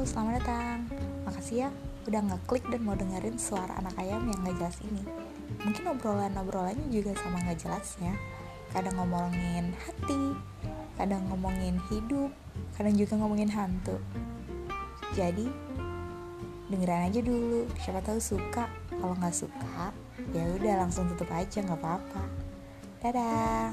selamat datang. Makasih ya udah ngeklik dan mau dengerin suara anak ayam yang gak jelas ini. Mungkin obrolan-obrolannya juga sama gak jelasnya. Kadang ngomongin hati, kadang ngomongin hidup, kadang juga ngomongin hantu. Jadi dengerin aja dulu, siapa tahu suka. Kalau nggak suka, ya udah langsung tutup aja nggak apa-apa. Dadah.